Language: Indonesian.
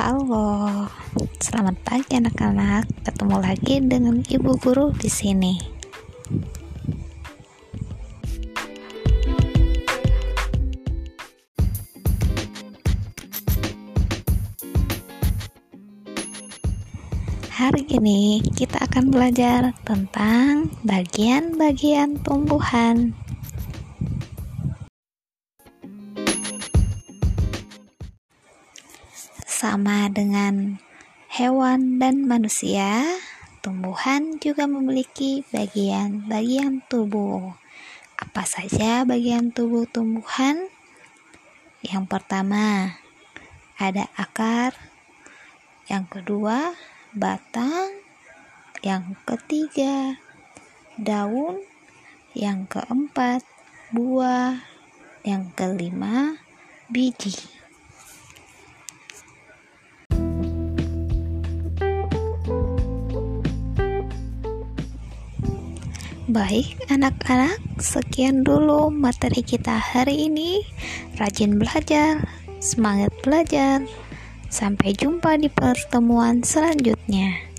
Halo, selamat pagi anak-anak. Ketemu lagi dengan ibu guru di sini. Hari ini kita akan belajar tentang bagian-bagian tumbuhan. Sama dengan hewan dan manusia, tumbuhan juga memiliki bagian-bagian tubuh. Apa saja bagian tubuh tumbuhan? Yang pertama, ada akar. Yang kedua, batang. Yang ketiga, daun. Yang keempat, buah. Yang kelima, biji. Baik, anak-anak, sekian dulu materi kita hari ini. Rajin belajar, semangat belajar. Sampai jumpa di pertemuan selanjutnya.